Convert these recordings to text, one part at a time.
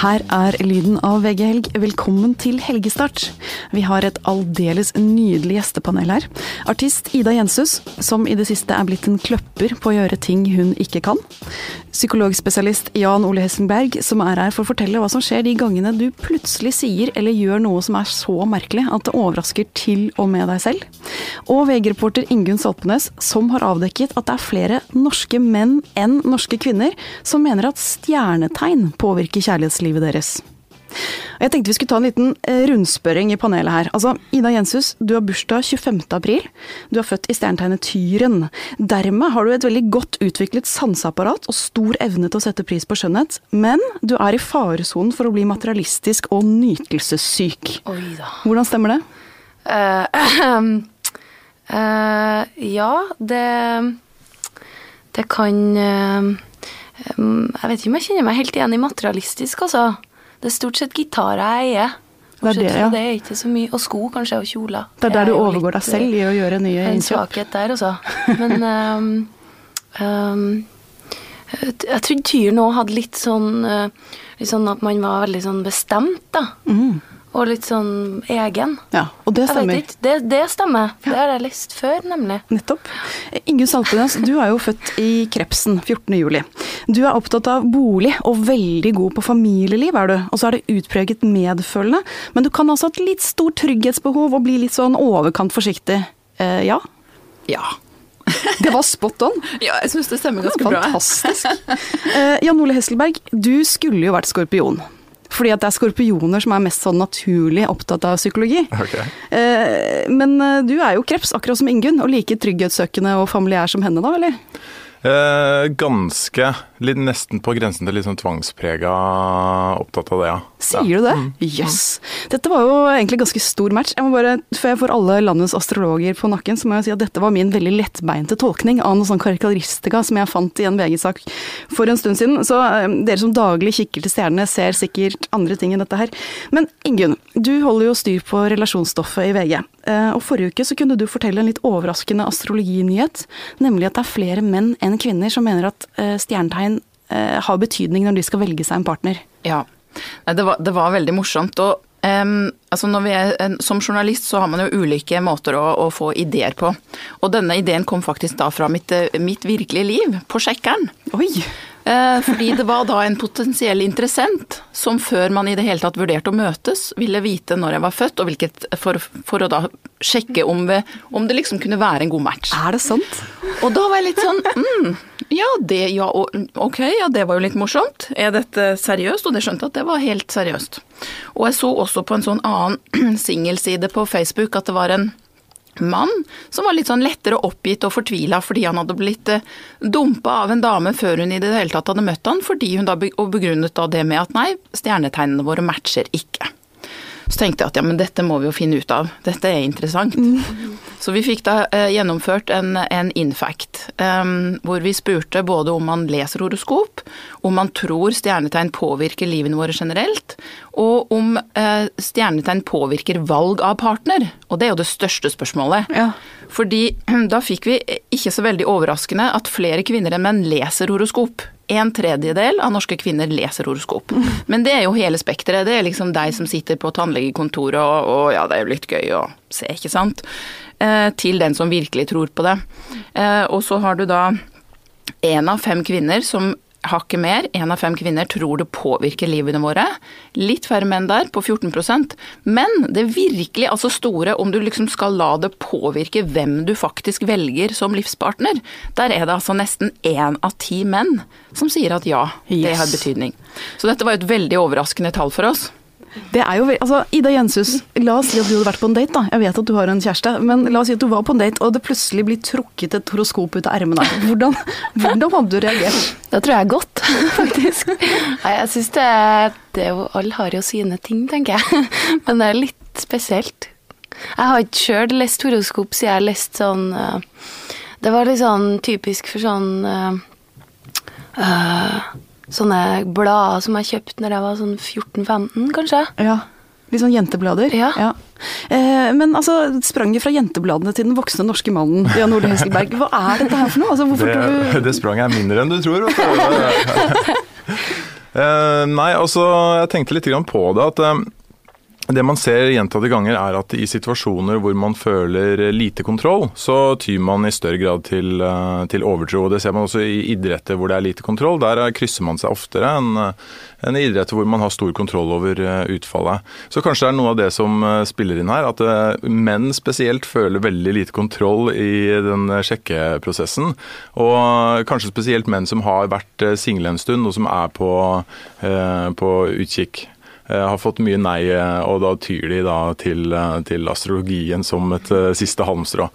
Her er lyden av VG Helg. Velkommen til helgestart. Vi har et aldeles nydelig gjestepanel her. Artist Ida Jenshus, som i det siste er blitt en kløpper på å gjøre ting hun ikke kan. Psykologspesialist Jan Ole Hessenberg, som er her for å fortelle hva som skjer de gangene du plutselig sier eller gjør noe som er så merkelig at det overrasker til og med deg selv. Og VG-reporter Ingunn Salpenes, som har avdekket at det er flere norske menn enn norske kvinner som mener at stjernetegn påvirker kjærlighetslivet deres. Jeg tenkte vi skulle ta en liten eh, rundspørring i panelet her. Altså, Ida Jenshus, du har bursdag 25. april. Du er født i stjernetegnet Tyren. Dermed har du et veldig godt utviklet sanseapparat og stor evne til å sette pris på skjønnhet. Men du er i faresonen for å bli materialistisk og nytelsessyk. Hvordan stemmer det? Eh, uh, ja, det Det kan eh, Jeg vet ikke om jeg kjenner meg helt igjen i materialistisk, altså. Det er stort sett gitarer jeg eier. Det er det, ja. det er ikke så mye. Og sko, kanskje, og kjoler. Det er der du overgår deg selv i å gjøre nye innkjøp. En svakhet der, altså. Men um, um, jeg trodde Tyren òg hadde litt sånn, eh, litt sånn at man var veldig sånn bestemt, da. Mm. Og litt sånn egen. Ja, og det Jeg vet stemmer. ikke. Det, det stemmer. Det har jeg lest før, nemlig. Nettopp. Ingunn Salpenes, du er jo født i Krepsen 14. juli. Du er opptatt av bolig og veldig god på familieliv, er du. Og så er du utpreget medfølende. Men du kan altså ha et litt stort trygghetsbehov og bli litt sånn overkant forsiktig. Eh, ja? Ja. Det var spot on. ja, jeg syns det stemmer ganske bra. Fantastisk. Eh, Jan Ole Hesselberg, du skulle jo vært skorpion. Fordi at det er skorpioner som er mest sånn naturlig opptatt av psykologi. Okay. Eh, men eh, du er jo kreps, akkurat som Ingunn, og like trygghetssøkende og familiær som henne, da, eller? Eh, ganske. Litt, nesten på grensen til litt sånn tvangsprega opptatt av det, ja. Sier du det? Jøss. Dette var jo egentlig ganske stor match. Jeg må bare, Før jeg får alle landets astrologer på nakken, så må jeg si at dette var min veldig lettbeinte tolkning av noe sånn karakteristika som jeg fant i en VG-sak for en stund siden. Så eh, dere som daglig kikker til stjernene, ser sikkert andre ting enn dette her. Men Ingunn, du holder jo styr på relasjonsstoffet i VG. Eh, og forrige uke så kunne du fortelle en litt overraskende astrologinyhet, nemlig at det er flere menn enn kvinner som mener at eh, stjernetegn har betydning når de skal velge seg en partner. Ja. Det, var, det var veldig morsomt. Og Um, altså når vi er, som journalist så har man jo ulike måter å, å få ideer på. Og denne ideen kom faktisk da fra mitt, eh, mitt virkelige liv, på Sjekkeren. Oi! Eh, fordi det var da en potensiell interessent som før man i det hele tatt vurderte å møtes, ville vite når jeg var født, og hvilket, for, for å da sjekke om, vi, om det liksom kunne være en god match. Er det sant? Og da var jeg litt sånn mm, ja, det, ja, ok, ja, det var jo litt morsomt. Er dette seriøst? Og det skjønte at det var helt seriøst. Og jeg så også på en sånn annen singelside på Facebook at det var en mann som var litt sånn lettere oppgitt og fortvila fordi han hadde blitt eh, dumpa av en dame før hun i det hele tatt hadde møtt han, fordi hun da, begrunnet da det med at nei, stjernetegnene våre matcher ikke. Så tenkte jeg at ja, men dette må vi jo finne ut av. Dette er interessant. Så vi fikk da eh, gjennomført en, en infact, em, hvor vi spurte både om man leser horoskop, om man tror stjernetegn påvirker livene våre generelt, og om eh, stjernetegn påvirker valg av partner. Og det er jo det største spørsmålet. Ja. Fordi da fikk vi, ikke så veldig overraskende, at flere kvinner enn menn leser horoskop. En tredjedel av norske kvinner leser horoskop. Men det er jo hele spekteret. Det er liksom deg som sitter på tannlegekontoret og, og ja, det er jo litt gøy å se, ikke sant. Eh, til den som virkelig tror på det. Eh, og så har du da én av fem kvinner som hakket mer, én av fem kvinner tror det påvirker livene våre. Litt færre menn der, på 14% Men det virkelig altså store, om du liksom skal la det påvirke hvem du faktisk velger som livspartner, der er det altså nesten én av ti menn som sier at ja, det har betydning. Så dette var et veldig overraskende tall for oss. Det er jo altså, Ida Jenshus, la oss si at du hadde vært på en date. da. Jeg vet at du har en kjæreste, men la oss si at du var på en date, og det plutselig blir trukket et horoskop ut av ermene. Hvordan, hvordan hadde du reagert? Da tror jeg godt, faktisk. Nei, jeg syns det, det Alle har jo sine ting, tenker jeg. Men det er litt spesielt. Jeg har ikke sjøl lest horoskop siden jeg leste sånn eh, Det var litt sånn typisk for sånn eh, Sånne blader som jeg kjøpte når jeg var sånn 14-15, kanskje. Ja, Litt sånn jenteblader? Ja. Eh, men altså, spranget fra jentebladene til den voksne norske mannen, Jan Ole Hesselberg, hva er dette her for noe? Altså, hvorfor tror Det, du det spranget er mindre enn du tror. Du. Eh, nei, altså jeg tenkte litt på det. at eh, det man ser gjentatte ganger er at i situasjoner hvor man føler lite kontroll, så tyr man i større grad til, eh, til overtro. Det ser man også i idretter hvor det er lite kontroll. Der krysser man seg oftere enn en i idretter hvor man har stor kontroll over eh, utfallet. Så kanskje det er noe av det som eh, spiller inn her, at menn spesielt føler veldig lite kontroll i den sjekkeprosessen. Og kanskje spesielt menn som har vært single en stund og som er på, på utkikk. Eh, har fått mye nei, eh, og da tyr de da til, eh, til astrologien som et siste halmstrå.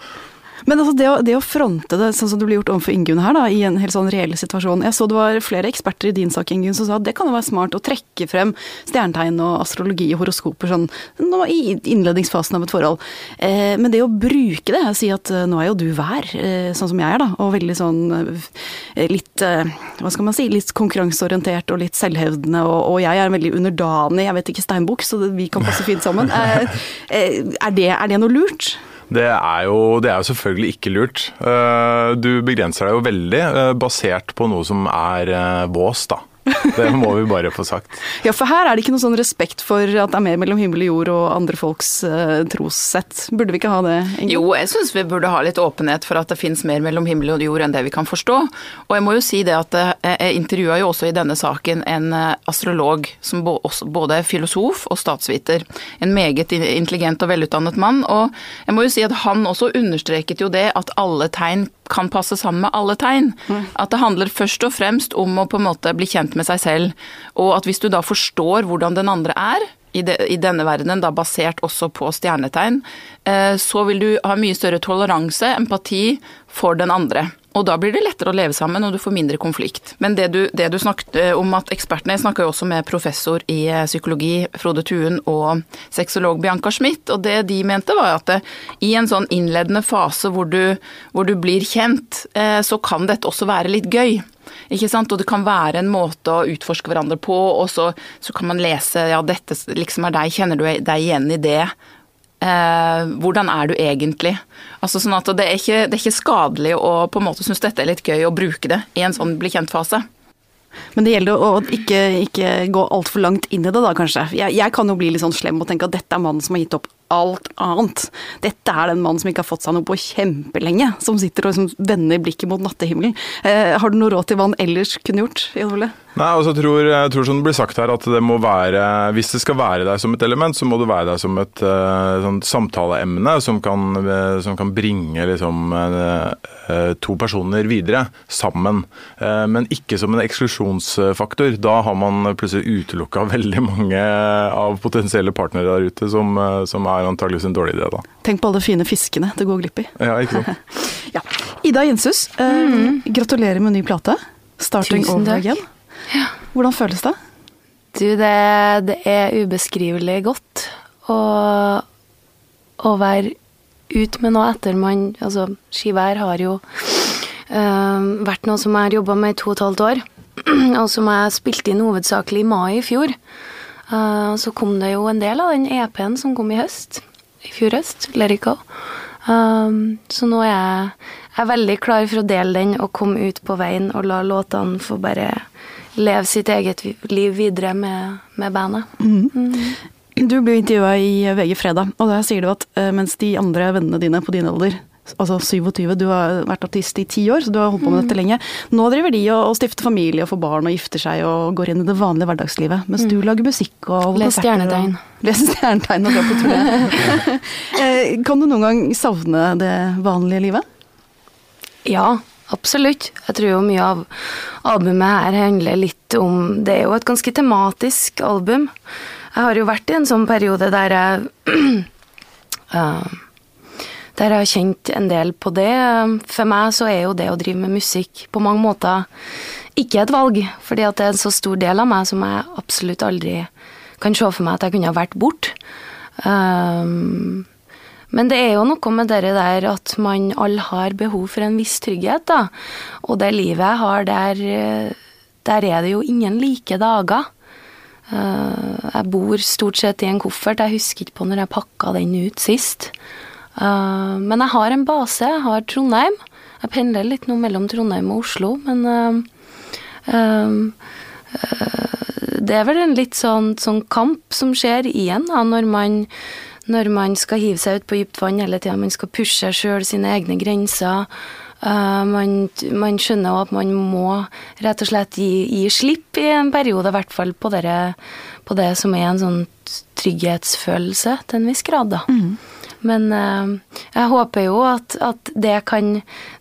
Men altså det, å, det, å, fronte det sånn som det blir gjort overfor Ingunn her, da, i en helt sånn reell situasjon. Jeg så det var flere eksperter i din sak Ingunn, som sa at det kan jo være smart å trekke frem stjernetegn og astrologi og horoskoper sånn i innledningsfasen av et forhold. Eh, men det å bruke det, si at eh, nå er jo du vær, eh, sånn som jeg er, da, og veldig sånn eh, litt hva skal man si, litt konkurranseorientert og litt selvhevdende, og, og jeg er veldig underdanig, jeg vet ikke steinbukk, så vi kan passe fint sammen. Er det, er det noe lurt? Det er, jo, det er jo selvfølgelig ikke lurt. Eh, du begrenser deg jo veldig eh, basert på noe som er eh, vås, da. Det må vi bare få sagt. ja, for her er det ikke noe sånn respekt for at det er mer mellom himmel og jord og andre folks uh, trossett. Burde vi ikke ha det? Ingen? Jo, jeg syns vi burde ha litt åpenhet for at det fins mer mellom himmel og jord enn det vi kan forstå. Og jeg må jo si det at jeg intervjua jo også i denne saken en astrolog som både er filosof og statsviter. En meget intelligent og velutdannet mann. Og jeg må jo si at han også understreket jo det at alle tegn kan passe sammen med alle tegn. Mm. At det handler først og fremst om å på en måte bli kjent med seg selv. Og at hvis du da forstår hvordan den andre er, i, de, i denne verdenen, da basert også på stjernetegn, eh, så vil du ha mye større toleranse, empati, for den andre. Og da blir det lettere å leve sammen, og du får mindre konflikt. Men det du, det du snakket eh, om at ekspertene Jeg snakka jo også med professor i eh, psykologi, Frode Tuen, og sexolog Bianca Schmidt, og det de mente var at det, i en sånn innledende fase hvor du, hvor du blir kjent, så kan dette også være litt gøy. Ikke sant? Og det kan være en måte å utforske hverandre på, og så, så kan man lese ja, dette liksom er deg, kjenner du deg igjen i det? Eh, hvordan er du egentlig? Altså sånn at det er, ikke, det er ikke skadelig å på en måte synes dette er litt gøy å bruke det i en sånn bli kjent-fase. Men det gjelder å ikke, ikke gå altfor langt inn i det, da kanskje. Jeg, jeg, kan jo bli litt sånn slem og tenke at dette er mannen som har gitt opp alt annet. Dette er den mannen som ikke har fått seg noe på kjempelenge, som sitter og liksom vender blikket mot nattehimmelen. Eh, har du noe råd til hva han ellers kunne gjort? Jan Ole? Nei, altså jeg tror, jeg tror som det blir sagt her at det må være Hvis det skal være der som et element, så må det være der som et uh, sånn samtaleemne som kan, uh, som kan bringe liksom, uh, to personer videre sammen. men ikke som en eksklusjonsfaktor. Da har man plutselig utelukka veldig mange av potensielle partnere der ute som, som er antageligvis en dårlig idé. da. Tenk på alle fine fiskene det går glipp i. Ja, ikke sant. ja. Ida Jenshus, mm. gratulerer med ny plate. 'Starting Tusen Over Again'. Ja. Hvordan føles det? Du, det, det er ubeskrivelig godt å, å være ute med noe etter man Altså, skivær har jo øh, vært noe som jeg har jobba med i to og et halvt år, og som jeg spilte inn hovedsakelig i mai i fjor. Uh, så kom det jo en del av den EP-en som kom i høst. I fjor høst. Let it go. Um, så nå er jeg, jeg er veldig klar for å dele den og komme ut på veien og la låtene få bare leve sitt eget liv videre med, med bandet. Mm. Mm. Du ble intervjua i VG fredag, og der sier du at uh, mens de andre vennene dine på din alder altså 27, du har vært artist i ti år, så du har holdt på med dette mm. lenge. Nå driver de og, og stifter familie og får barn og gifter seg og går inn i det vanlige hverdagslivet. Mens mm. du lager musikk og Les stjernetegn. Les stjernetegn og går på turné. Eh, kan du noen gang savne det vanlige livet? Ja, Absolutt. Jeg tror jo mye av albumet her handler litt om Det er jo et ganske tematisk album. Jeg har jo vært i en sånn periode der jeg uh, Der jeg har kjent en del på det. For meg så er jo det å drive med musikk på mange måter ikke et valg, fordi at det er en så stor del av meg som jeg absolutt aldri kan se for meg at jeg kunne ha vært bort. Um, men det er jo noe med det der at man alle har behov for en viss trygghet, da. Og det livet jeg har, der, der er det jo ingen like dager. Uh, jeg bor stort sett i en koffert, jeg husker ikke på når jeg pakka den ut sist. Eh, men jeg har en base, jeg har Trondheim. Jeg pendler litt nå mellom Trondheim og Oslo, men uh, det er vel en litt sånn, sånn kamp som skjer igjen da, når man, når man skal hive seg ut på dypt vann hele tida. Man skal pushe seg sjøl, sine egne grenser. Uh, man, man, skjønner jo at man må rett og slett gi, gi slipp i en periode, i hvert fall på, dere, på, det som er en sånn trygghetsfølelse til en viss grad, da. Mm. Men uh, jeg håper jo at, at det, kan,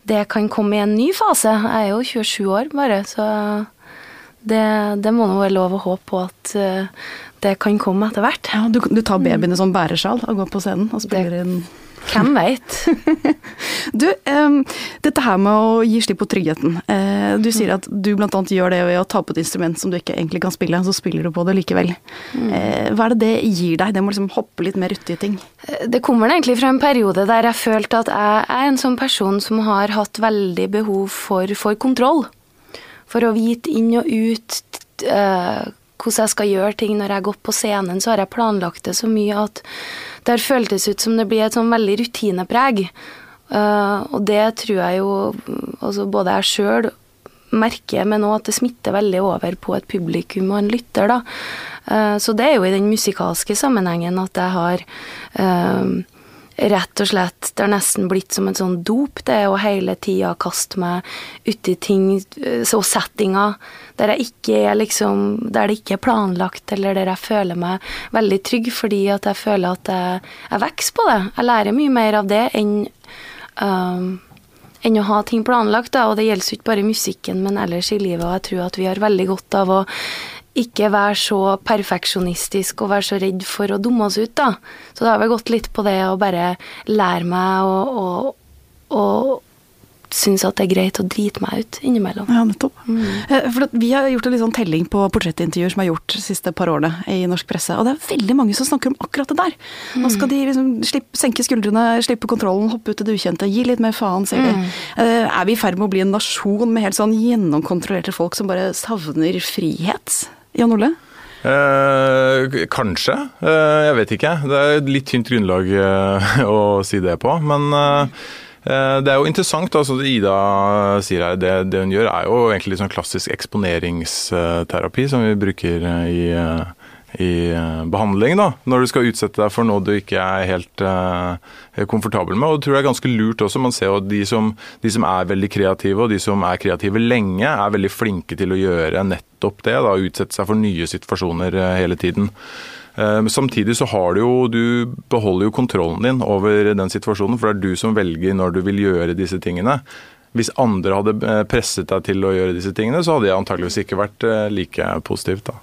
det, kan, komme i en ny fase. Jeg er jo 27 år bare, så det, det må nå være lov å håpe på at uh, det kan komme etter hvert. Ja, du, du tar babyene i sånn bæresjal og går på scenen og spiller inn hvem veit? du, um, dette her med å gi slipp på tryggheten. Uh, du sier at du bl.a. gjør det ved å ta på et instrument som du ikke egentlig kan spille, så spiller du på det likevel. Uh, hva er det det gir deg, det må liksom hoppe litt mer uti ting? Det kommer egentlig fra en periode der jeg følte at jeg er en sånn person som har hatt veldig behov for, for kontroll for å vite inn og ut uh, hvordan jeg skal gjøre ting når jeg gått på scenen, så har jeg planlagt det så mye at det har føltes ut som det blir et sånn veldig rutinepreg. Uh, og det tror jeg jo altså både jeg sjøl merker, men òg at det smitter veldig over på et publikum og en lytter, da. Uh, så det er jo i den musikalske sammenhengen at jeg har uh, rett og slett Det har nesten blitt som en sånn dop, det å hele tida kaste meg uti ting og settinger der er liksom Der det ikke er planlagt, eller der jeg føler meg veldig trygg fordi at jeg føler at jeg, jeg vokser på det. Jeg lærer mye mer av det enn um, enn å ha ting planlagt, da, og det gjelder ikke bare musikken, men ellers i livet, og jeg tror at vi har veldig godt av å ikke være så perfeksjonistisk og være så redd for å dumme oss ut, da. Så det har vel gått litt på det å bare lære meg å, å, å syns at det er greit å drite meg ut innimellom. Ja, nettopp. Mm. Eh, for vi har gjort en litt sånn telling på portrettintervjuer som er gjort de siste par årene i norsk presse, og det er veldig mange som snakker om akkurat det der. Nå skal de liksom slippe, senke skuldrene, slippe kontrollen, hoppe ut i det ukjente, gi litt mer faen, sier de. Mm. Eh, er vi i ferd med å bli en nasjon med helt sånn gjennomkontrollerte folk som bare savner frihet? Jan Ole? Eh, kanskje. Eh, jeg vet ikke. Det er et litt tynt grunnlag eh, å si det på. Men eh, det er jo interessant. altså Ida sier her, det, det, hun gjør er jo egentlig sånn klassisk eksponeringsterapi som vi bruker i i eh, behandling, da, når du skal utsette deg for noe du ikke er helt uh, komfortabel med. Og det tror det er ganske lurt også. Man ser jo at de som, de som, er veldig kreative, og de som er kreative lenge, er veldig flinke til å gjøre nettopp det. da, Utsette seg for nye situasjoner hele tiden. Uh, samtidig så har du jo Du beholder jo kontrollen din over den situasjonen, for det er du som velger når du vil gjøre disse tingene. Hvis andre hadde presset deg til å gjøre disse tingene, så hadde jeg antageligvis ikke vært like positivt. da.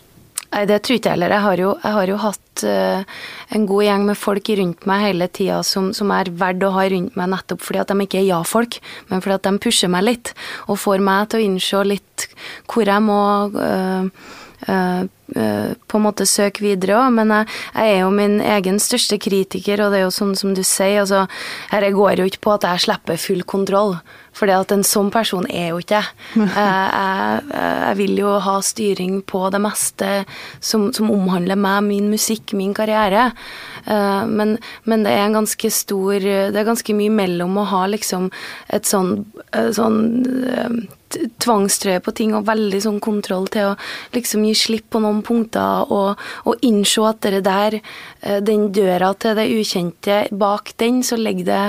Nei, det tror ikke jeg heller. Jeg har jo, jeg har jo hatt uh, en god gjeng med folk rundt meg hele tida som, som, er verdt å ha rundt meg nettopp fordi at de ikke er ja-folk, men fordi at de pusher meg litt og får meg til å innse litt hvor jeg må uh, på en måte søke videre òg, men jeg, jeg, er jo min egen største kritiker, og det er jo sånn som du sier, altså Dette går jo ikke på at jeg slipper full kontroll. At en sånn person er jo ikke jeg. Jeg, jeg vil jo ha styring på det meste som, som, omhandler meg, min musikk, min karriere. Eh, men, men, det er en ganske stor Det er ganske mye mellom å ha liksom et sånn, eh, sånn eh, tvangstrøye på ting og veldig sånn kontroll til å liksom gi slipp på noen punkter og, og innse at det der, den døra til det ukjente, bak den så ligger det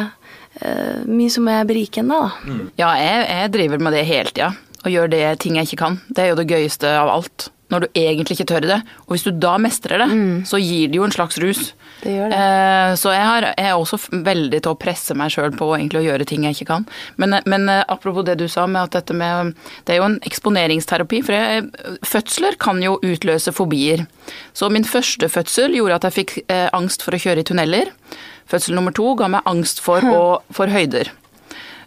mye som er berikende, da. Mm. Ja, jeg, jeg, driver med det hele tida. Og gjør det ting jeg ikke kan. Det er jo det gøyeste av alt. Når du egentlig ikke tør det. Og hvis du da mestrer det, mm. så gir det jo en slags rus. Det gjør det. Eh, så jeg, har, jeg, er også veldig til å presse meg sjøl på egentlig å gjøre ting jeg ikke kan. Men, men uh, apropos det du sa med at dette med Det er jo en eksponeringsterapi. For jeg, fødsler kan jo utløse fobier. Så min første fødsel gjorde at jeg fikk angst for å kjøre i tunneler. Fødsel nummer to ga meg angst for, å, for høyder.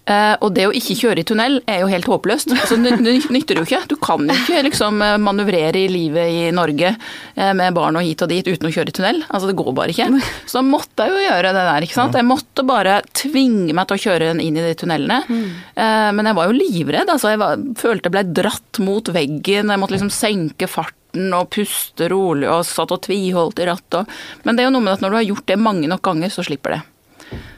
Uh, og det å ikke kjøre i tunnel er jo helt håpløst. Altså, det nytter jo ikke. Du kan jo ikke liksom, eh, manøvrere i livet i Norge uh, med barn og hit og dit uten å kjøre i tunnel. Altså, det går bare ikke. Så da måtte jeg jo gjøre det der. ikke sant? Jeg måtte bare tvinge meg til å kjøre inn i de tunnelene. Uh, men jeg var jo livredd. altså Jeg var, følte jeg ble dratt mot veggen. Jeg måtte liksom senke farten og puste rolig og satt og tviholdt i rattet. Men det er jo noe med at når du har gjort det mange nok ganger, så slipper det.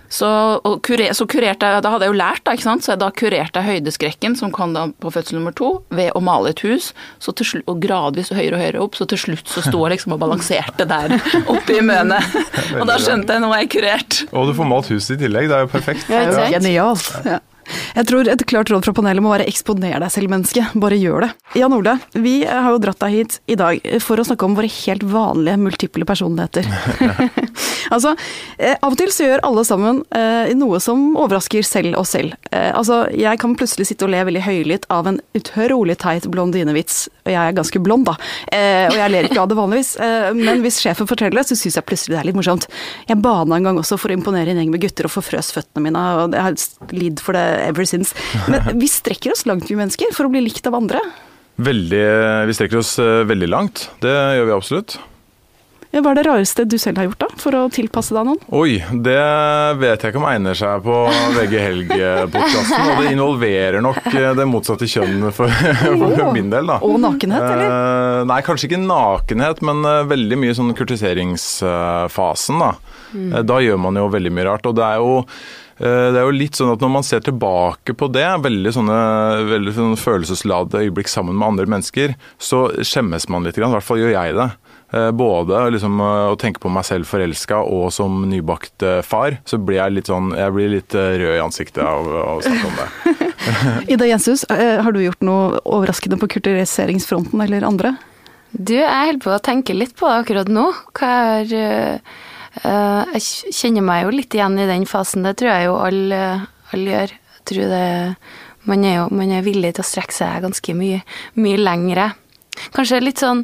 Så, og kurer, så kurerte jeg, da hadde jeg jo lært, da, ikke sant? så jeg, da kurerte jeg høydeskrekken som kom da på fødsel nummer to, ved å male et hus, så til slutt, og gradvis høyere og høyere opp, så til slutt så sto jeg liksom og balanserte der oppe i mønet. Og da skjønte jeg nå er jeg kurert. Og du får malt huset i tillegg, det er jo perfekt. Ja, ja. Genialt. Ja. Jeg tror et klart råd fra panelet må være eksponer deg selv, menneske. Bare gjør det. Jan Ole, vi har jo dratt deg hit i dag for å snakke om våre helt vanlige multiple personligheter. altså, eh, av og til så gjør alle sammen eh, noe som overrasker selv oss selv. Eh, altså, jeg kan plutselig sitte og le veldig høylytt av en utrolig teit blondinevits, og jeg er ganske blond, da. Eh, og jeg ler ikke av det vanligvis, eh, men hvis sjefen forteller det, så syns jeg plutselig det er litt morsomt. Jeg bana en gang også for å imponere en gjeng med gutter og forfrøs føttene mine, og jeg har lidd for det ever since. Men vi strekker oss langt, vi mennesker, for å bli likt av andre. Veldig, vi strekker oss eh, veldig langt, det gjør vi absolutt. Hva er det rareste du selv har gjort da, for å tilpasse deg noen? Oi, det vet jeg ikke om egner seg på VG Helg-podkasten. Og det involverer nok eh, det motsatte kjønn for, for min del, da. Og nakenhet, eller? Eh, nei, kanskje ikke nakenhet, men eh, veldig mye sånn kurtiseringsfasen, da. Mm. Da gjør man jo veldig mye rart. Og det er jo det er jo litt sånn at Når man ser tilbake på det, veldig sånne veldig sånne følelsesladede øyeblikk sammen med andre mennesker, så skjemmes man litt. I hvert fall gjør jeg det. Eh, Både liksom eh, å tenke på meg selv forelska og som nybakt eh, far, så blir jeg litt sånn Jeg blir litt rød i ansiktet av å snakke om det. Ida Jenshus, har du gjort noe overraskende på kulturiseringsfronten eller andre? Du, jeg holder på å tenke litt på det akkurat nå. Hva er øh, Jeg kjenner meg jo litt igjen i den fasen. Det tror jeg jo alle, alle gjør. Jeg tror det man er jo man er villig til å strekke seg ganske mye, mye lengre. Kanskje litt sånn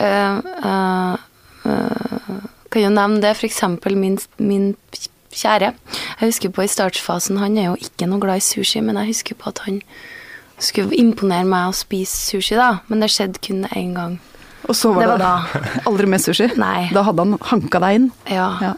øh, øh, øh, Kan jo nevne det, f.eks. Min, min kjære. Jeg husker på i startfasen, han er jo ikke noe glad i sushi, men jeg husker på at han skulle imponere meg og spise sushi, da. Men det skjedde kun én gang. Og så var Det det, var da. aldri mer sushi? Nei. Da hadde han hanka deg inn? Ja. Ja.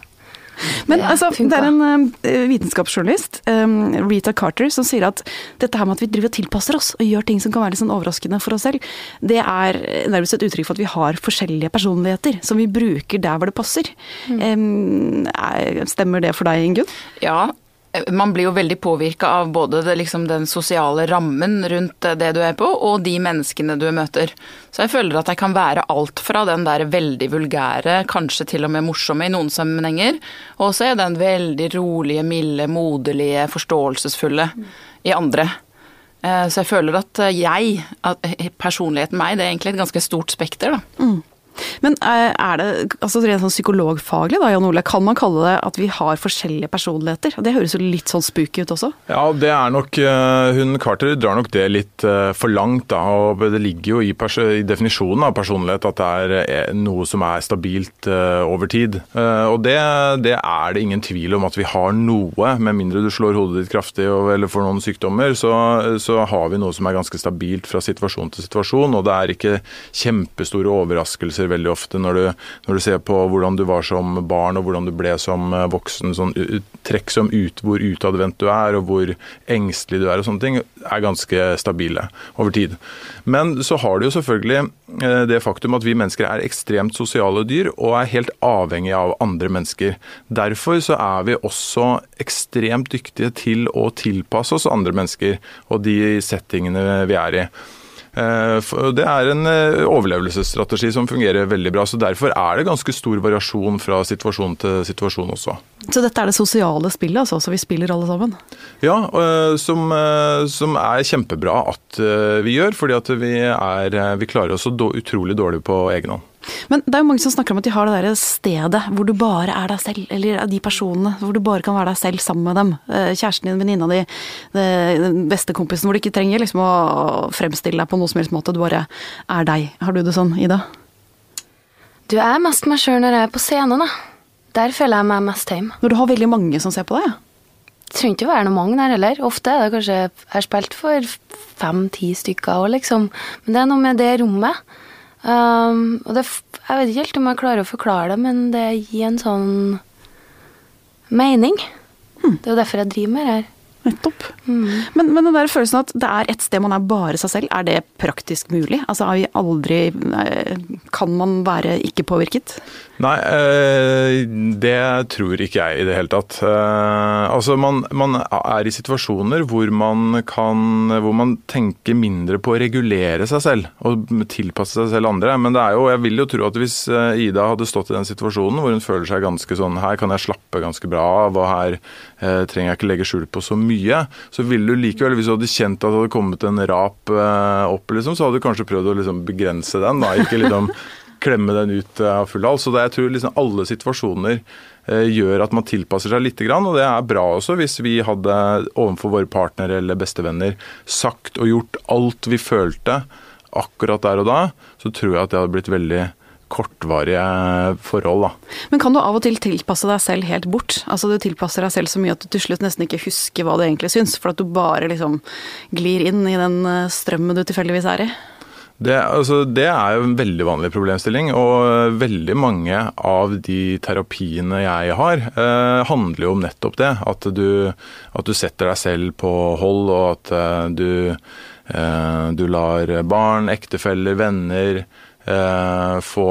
Men Det altså, det er en eh, vitenskapsjournalist, um, Rita Carter, som sier at dette her med at vi driver og tilpasser oss og gjør ting som kan være litt sånn overraskende for oss selv, det er nærmest et uttrykk for at vi har forskjellige personligheter som vi bruker der hvor det passer. Um, er- stemmer det for deg, Ingunn? Ja, man blir jo veldig påvirka av både det, liksom, den sosiale rammen rundt det du er på, og de menneskene du møter. Så jeg føler at jeg kan være alt fra den der veldig vulgære, kanskje til og med morsomme i noen sammenhenger, og så er den veldig rolige, milde, moderlige, forståelsesfulle i andre. Eh, Så jeg føler at jeg, at personligheten meg, det er egentlig et ganske stort spekter, da. Men eh, er det altså rent sånn psykologfaglig, da, Jan Ole, kan man kalle det at vi har forskjellige personligheter? Det høres jo litt sånn spooky ut også. Ja, det er nok eh, Hun Carter drar nok det litt eh, for langt, da. Og det ligger jo i, i definisjonen av personlighet at det er noe som er stabilt over tid. Og det, det er det ingen tvil om at vi har noe, med mindre du slår hodet ditt kraftig eller får noen sykdommer, så, så har vi noe som er ganske stabilt fra situasjon til situasjon. Og det er ikke kjempestore overraskelser veldig ofte når du, når du ser på hvordan du var som barn og hvordan du ble som eh, voksen. sånn Trekk som ut hvor utadvendt du er og hvor engstelig du er og sånne ting, er ganske stabile over tid. Men så har du jo selvfølgelig eh, det faktum at vi mennesker er ekstremt sosiale dyr og er helt avhengige av andre mennesker. Derfor så er vi også ekstremt dyktige til å tilpasse oss andre mennesker og de settingene vi er i. Eh, Det er en eh, overlevelsesstrategi som fungerer veldig bra. så Derfor er det ganske stor variasjon fra situasjon til situasjon også. Så dette er det sosiale spillet, altså, så vi spiller alle sammen? Ja, eh, som, som er kjempebra at vi gjør, fordi at vi, er, vi klarer oss så utrolig dårlig på egen hånd. Men det er jo mange som snakker om at de har det der stedet hvor du bare er deg selv, eller de personene hvor du bare kan være deg selv sammen med dem. Eh, Kjæresten din, venninna di, det- den beste kompisen hvor du ikke trenger liksom å fremstille deg på noe som helst måte, du bare er deg. Har du det sånn, Ida? Du er mest meg sjøl når jeg er på scenen, da. Der føler jeg meg mest hjemme. Når du har veldig mange som ser på deg, ja. Det trenger ikke å være noe mange der heller. Ofte er det kanskje Jeg har spilt for fem-ti stykker òg, liksom. Men det er noe med det rommet. Um, og det, jeg vet ikke helt om jeg klarer å forklare det, men det gir en sånn mening. Det er jo derfor jeg driver med det her. Nettopp. Men, men den der følelsen at det er et sted man er bare seg selv, er det praktisk mulig? Altså er vi aldri Kan man være ikke påvirket? Nei, eh, det tror ikke jeg i det hele tatt. Eh, altså man, man er i situasjoner hvor man kan Hvor man tenker mindre på å regulere seg selv og tilpasse seg selv andre. Men det er jo, jeg vil jo tro at hvis eh, Ida hadde stått i den situasjonen hvor hun føler seg ganske sånn Her kan jeg slappe ganske bra av, og her trenger jeg ikke legge skjul på så mye. Så ville du likevel, hvis du hadde kjent at det hadde kommet en rap eh, opp, liksom, så hadde du kanskje prøvd å liksom begrense den. da, ikke liksom klemme den ut av full hals. Så jeg tror liksom alle situasjoner eh, gjør at man tilpasser seg litt, og det er bra også hvis vi hadde overfor våre partnere eller bestevenner sagt og gjort alt vi følte akkurat der og da, så tror jeg at det hadde blitt veldig kortvarige forhold, da. Men kan du av og til tilpasse deg selv helt bort? Altså du tilpasser deg selv så mye at du til slutt nesten ikke husker hva du egentlig syns, for at du bare liksom glir inn i den eh, strømmen du tilfeldigvis er i? Det, altså, det, er jo en veldig vanlig problemstilling, og veldig mange av de terapiene jeg har, eh, handler jo om nettopp det. At du, at du, setter deg selv på hold, og at eh, du, eh, du lar barn, ektefeller, venner Eh, få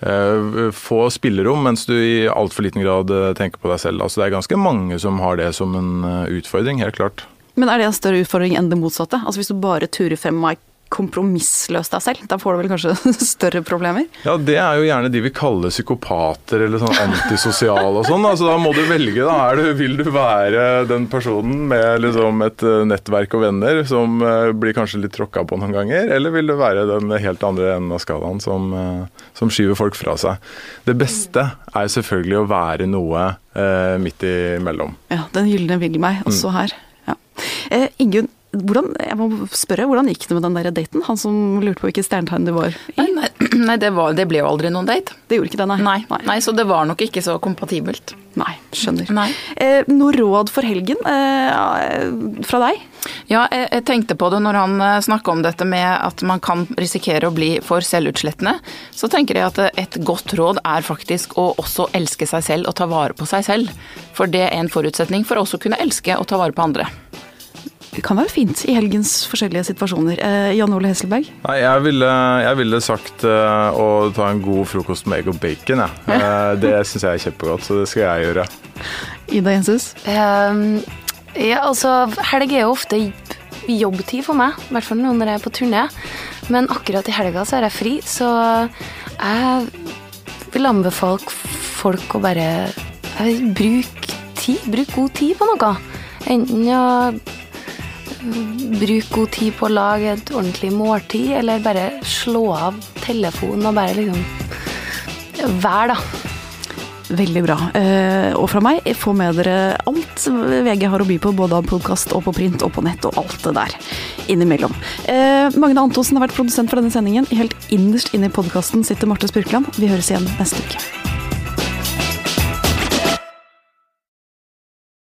eh, få spillerom, mens du i altfor liten grad eh, tenker på deg selv. Altså, det er ganske mange som har det som en utfordring, helt klart. Men er det en større utfordring enn det motsatte? Altså Hvis du bare turer frem med kompromissløs deg selv. Da får du vel kanskje større problemer? Ja, det er jo gjerne de vi kaller psykopater eller sånn antisosiale og sånn. Altså, da må du velge, da. Er du, vil du være den personen med liksom et eh, nettverk og venner som uh, blir kanskje litt tråkka på noen ganger, eller vil du være den helt andre enden av skalaen som, uh, som skyver folk fra seg? Det beste er selvfølgelig å være noe uh, midt imellom. Ja, den gylne vil meg også mm. her. Ja. Ingunn, hvordan, jeg må spørre, hvordan gikk det med den der daten? Han som lurte på hvilket stjernetegn du var i? Nei, nei, nei det, var, det, ble jo aldri noen date. Det gjorde ikke det, nei. Nei, nei. så det var nok ikke så kompatibelt. Nei, skjønner. Eh, noe råd for helgen eh, fra deg? Ja, jeg, jeg, tenkte på det når han eh, snakka om dette med at man kan risikere å bli for selvutslettende. Så tenker jeg at et godt råd er faktisk å også elske seg selv og ta vare på seg selv. For det er en forutsetning for å også kunne elske og ta vare på andre kan være fint i helgens forskjellige situasjoner. Eh, Jan Ole Hesselberg? Nei, jeg ville, jeg ville sagt uh, å ta en god frokost med egg og bacon. Ja. Uh, det syns jeg er kjempegodt, så det skal jeg gjøre. Ida Jensus? Um, ja, altså, helg er jo ofte jobbtid for meg. I hvert fall når jeg er på turné. Men akkurat i helga så er jeg fri, så jeg vil anbefale folk å bare bruke tid. Bruk god tid på noe. Enten å Bruk god tid på å lage et ordentlig måltid, eller bare slå av telefonen og bare liksom Vær, da. Veldig bra. Eh, og fra meg, få med dere alt VG har å by på, både av podkast og på print og på nett og alt det der innimellom. Eh, Magne Antonsen har vært produsent for denne sendingen. Helt innerst inne i podkasten sitter Marte Spurkland. Vi høres igjen neste uke.